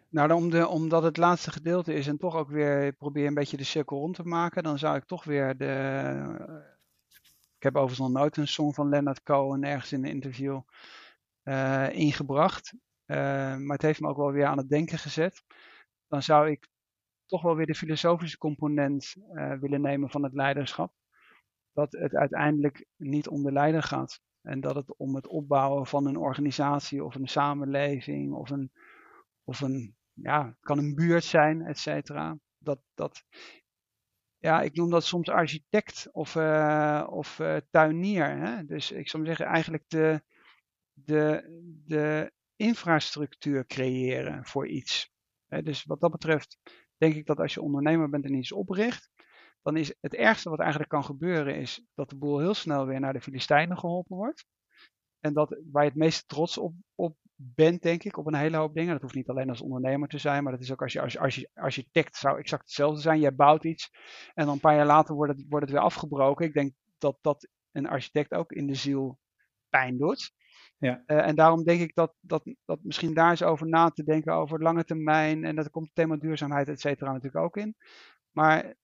Nou, omdat het laatste gedeelte is en toch ook weer probeer een beetje de cirkel rond te maken, dan zou ik toch weer de. Ik heb overigens nog nooit een song van Leonard Cohen ergens in een interview eh, ingebracht. Eh, maar het heeft me ook wel weer aan het denken gezet. Dan zou ik toch wel weer de filosofische component eh, willen nemen van het leiderschap. Dat het uiteindelijk niet om de leider gaat. En dat het om het opbouwen van een organisatie of een samenleving of een, of een ja, kan een buurt zijn, et cetera. Dat, dat, ja, ik noem dat soms architect of, uh, of uh, tuinier. Hè? Dus ik zou zeggen, eigenlijk de, de, de infrastructuur creëren voor iets. Hè? Dus wat dat betreft denk ik dat als je ondernemer bent en iets opricht, dan is het ergste wat eigenlijk kan gebeuren, is dat de boel heel snel weer naar de Filistijnen geholpen wordt. En dat waar je het meest trots op, op bent, denk ik, op een hele hoop dingen. Dat hoeft niet alleen als ondernemer te zijn, maar dat is ook als je als, als je architect zou exact hetzelfde zijn. Jij bouwt iets en dan een paar jaar later wordt het, wordt het weer afgebroken. Ik denk dat dat een architect ook in de ziel pijn doet. Ja. Uh, en daarom denk ik dat, dat, dat misschien daar eens over na te denken over lange termijn. En dat komt het thema duurzaamheid, et cetera, natuurlijk ook in. Maar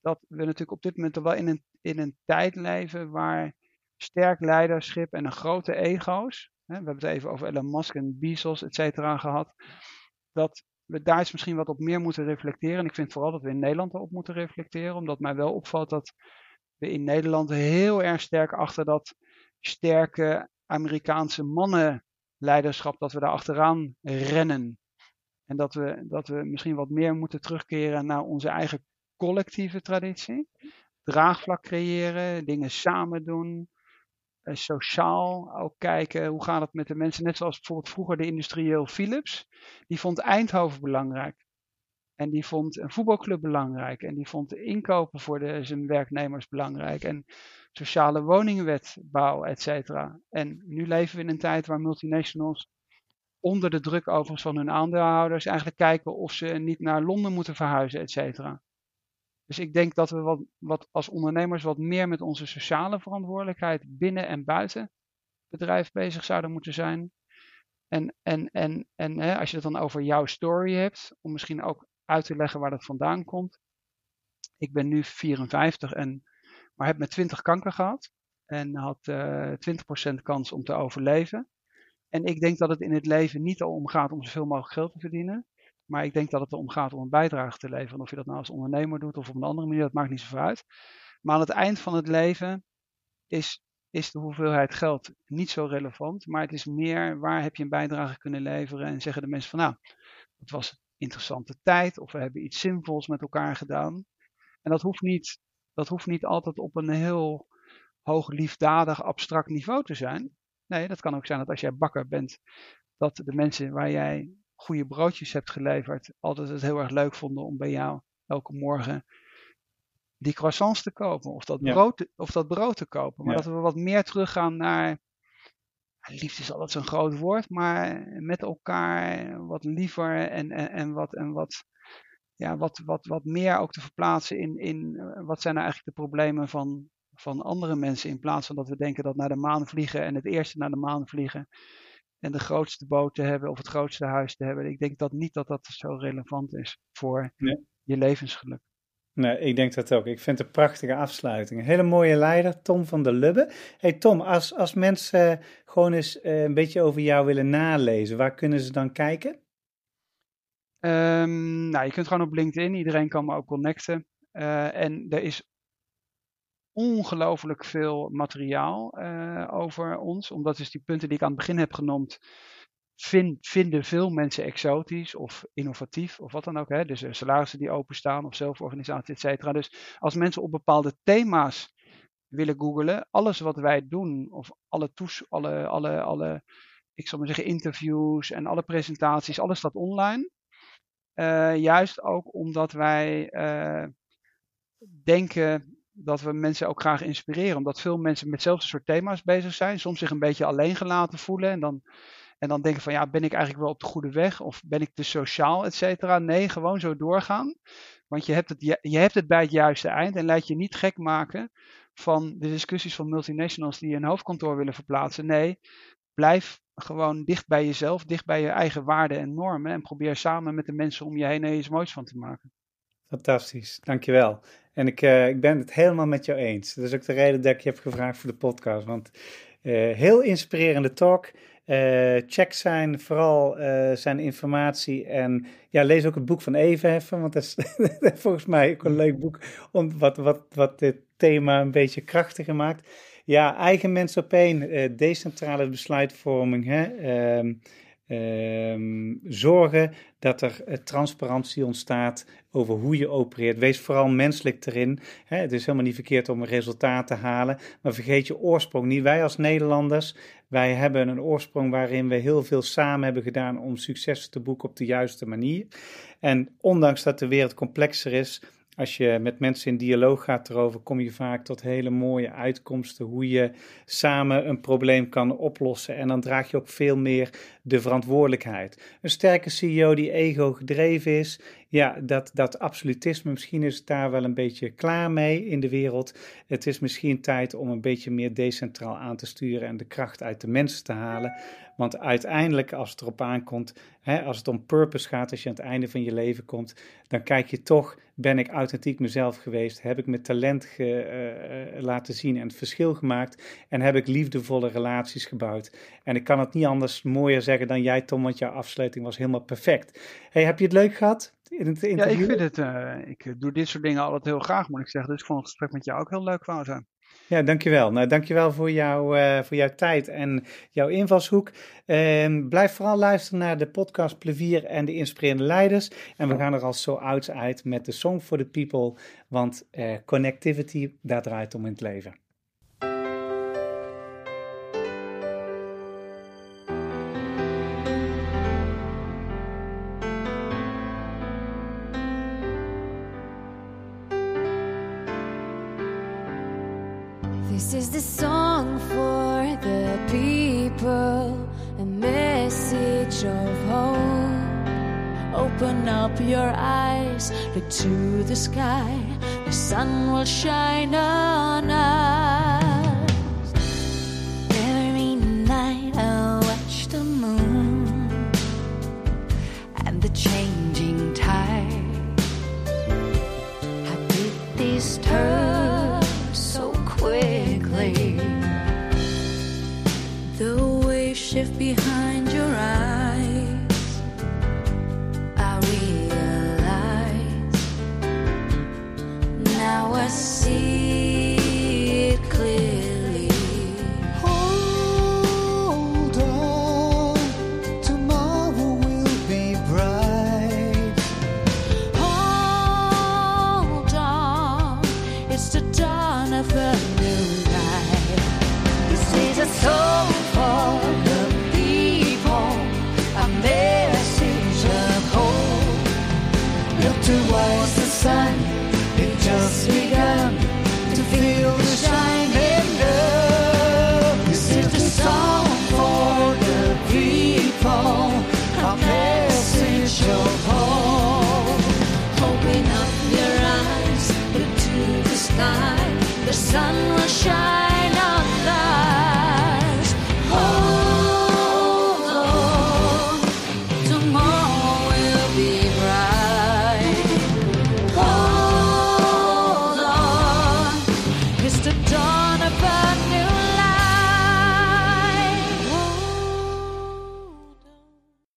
dat we natuurlijk op dit moment wel in een, in een tijd leven waar sterk leiderschap en een grote ego's. Hè, we hebben het even over Elon Musk en Bezos, et cetera, gehad. Dat we daar eens misschien wat op meer moeten reflecteren. En ik vind vooral dat we in Nederland erop moeten reflecteren. Omdat mij wel opvalt dat we in Nederland heel erg sterk achter dat sterke Amerikaanse mannenleiderschap, dat we daar achteraan rennen. En dat we, dat we misschien wat meer moeten terugkeren naar onze eigen collectieve traditie. Draagvlak creëren, dingen samen doen sociaal ook kijken hoe gaat het met de mensen. Net zoals bijvoorbeeld vroeger de industrieel Philips. Die vond Eindhoven belangrijk. En die vond een voetbalclub belangrijk. En die vond de inkopen voor de, zijn werknemers belangrijk. En sociale woningenwetbouw, et cetera. En nu leven we in een tijd waar multinationals onder de druk overigens van hun aandeelhouders eigenlijk kijken of ze niet naar Londen moeten verhuizen, et cetera. Dus ik denk dat we wat, wat als ondernemers wat meer met onze sociale verantwoordelijkheid binnen en buiten bedrijf bezig zouden moeten zijn. En, en, en, en hè, als je het dan over jouw story hebt, om misschien ook uit te leggen waar dat vandaan komt. Ik ben nu 54 en, maar heb met 20 kanker gehad. En had uh, 20% kans om te overleven. En ik denk dat het in het leven niet al om gaat om zoveel mogelijk geld te verdienen. Maar ik denk dat het erom gaat om een bijdrage te leveren. Of je dat nou als ondernemer doet of op een andere manier, dat maakt niet zoveel uit. Maar aan het eind van het leven is, is de hoeveelheid geld niet zo relevant. Maar het is meer waar heb je een bijdrage kunnen leveren. En zeggen de mensen van nou, het was een interessante tijd. Of we hebben iets zinvols met elkaar gedaan. En dat hoeft niet, dat hoeft niet altijd op een heel hoog liefdadig abstract niveau te zijn. Nee, dat kan ook zijn dat als jij bakker bent, dat de mensen waar jij goede broodjes hebt geleverd, altijd het heel erg leuk vonden om bij jou elke morgen die croissants te kopen of dat, Ja. brood, te- of dat brood te kopen. Maar Ja. dat we wat meer teruggaan naar, liefde is altijd zo'n groot woord, maar met elkaar wat liever en, en, en, wat, en wat, ja, wat, wat, wat meer ook te verplaatsen in, in eh, wat zijn nou eigenlijk de problemen van, van andere mensen. In plaats van dat we denken dat naar de maan vliegen en het eerste naar de maan vliegen en de grootste boot te hebben of het grootste huis te hebben. Ik denk dat niet dat dat zo relevant is voor Nee. je levensgeluk. Nee, ik denk dat ook. Ik vind het een prachtige afsluiting. Een hele mooie leider, Tom van der Lubbe. Hey Tom, als, als mensen gewoon eens eh, een beetje over jou willen nalezen, waar kunnen ze dan kijken? Ehm, nou, je kunt gewoon op LinkedIn, iedereen kan me ook connecten. Eh, en er is ongelooflijk veel materiaal eh, over ons, omdat dus die punten die ik aan het begin heb genoemd, vind, vinden veel mensen exotisch of innovatief of wat dan ook. Hè? Dus eh, salarissen die openstaan of zelforganisatie, et cetera. Dus als mensen op bepaalde thema's willen googlen, alles wat wij doen, of alle, toes, alle, alle, alle ik zal maar zeggen, interviews en alle presentaties, alles staat online. Uh, juist ook omdat wij denken dat we mensen ook graag inspireren. Omdat veel mensen met hetzelfde soort thema's bezig zijn. Soms zich een beetje alleen gelaten voelen. En dan, en dan denken van ja, ben ik eigenlijk wel op de goede weg? Of ben ik te sociaal, et cetera? Nee, gewoon zo doorgaan. Want je hebt, het, je hebt het bij het juiste eind. En laat je niet gek maken van de discussies van multinationals die een hoofdkantoor willen verplaatsen. Nee, blijf gewoon dicht bij jezelf, dicht bij je eigen waarden en normen. En probeer samen met de mensen om je heen er iets moois van te maken. Fantastisch, dankjewel. En ik, uh, ik ben het helemaal met jou eens. Dat is ook de reden dat ik je heb gevraagd voor de podcast. Want uh, heel inspirerende talk. Uh, check zijn, vooral zijn informatie. En ja, lees ook het boek van Even even. Want *laughs* dat is volgens mij ook een leuk boek. Om, wat, wat, wat dit thema een beetje krachtiger maakt. Ja, eigen mens op één. decentrale besluitvorming. Hè? Ehm, zorgen dat er uh, transparantie ontstaat over hoe je opereert. Wees vooral menselijk erin. Hè? Het is helemaal niet verkeerd om een resultaat te halen, maar vergeet je oorsprong niet. Wij als Nederlanders, wij hebben een oorsprong waarin we heel veel samen hebben gedaan om succes te boeken op de juiste manier. En ondanks dat de wereld complexer is, als je met mensen in dialoog gaat erover, kom je vaak tot hele mooie uitkomsten. Hoe je samen een probleem kan oplossen. En dan draag je ook veel meer de verantwoordelijkheid. Een sterke CEO die ego gedreven is, ja, dat, dat absolutisme, misschien is het daar wel een beetje klaar mee in de wereld. Het is misschien tijd om een beetje meer decentraal aan te sturen en de kracht uit de mensen te halen. Want uiteindelijk, als het erop aankomt, hè, als het om purpose gaat, als je aan het einde van je leven komt, dan kijk je toch, ben ik authentiek mezelf geweest? Heb ik mijn talent ge, uh, laten zien en het verschil gemaakt? En heb ik liefdevolle relaties gebouwd? En ik kan het niet anders mooier zeggen dan jij, Tom, want jouw afsluiting was helemaal perfect. Hey, heb je het leuk gehad? In het ja, ik vind het, uh, ik doe dit soort dingen altijd heel graag, moet ik zeggen. Dus ik vond het gesprek met jou ook heel leuk, Wouter. Ja, dankjewel. Nou, dankjewel voor, jou, uh, voor jouw tijd en jouw invalshoek. Uh, blijf vooral luisteren naar de podcast Plevier en de inspirerende leiders. En we gaan er al zo uit uit met de Song for the People, want uh, connectivity, daar draait om in het leven. Up your eyes, look to the sky, the sun will shine on us.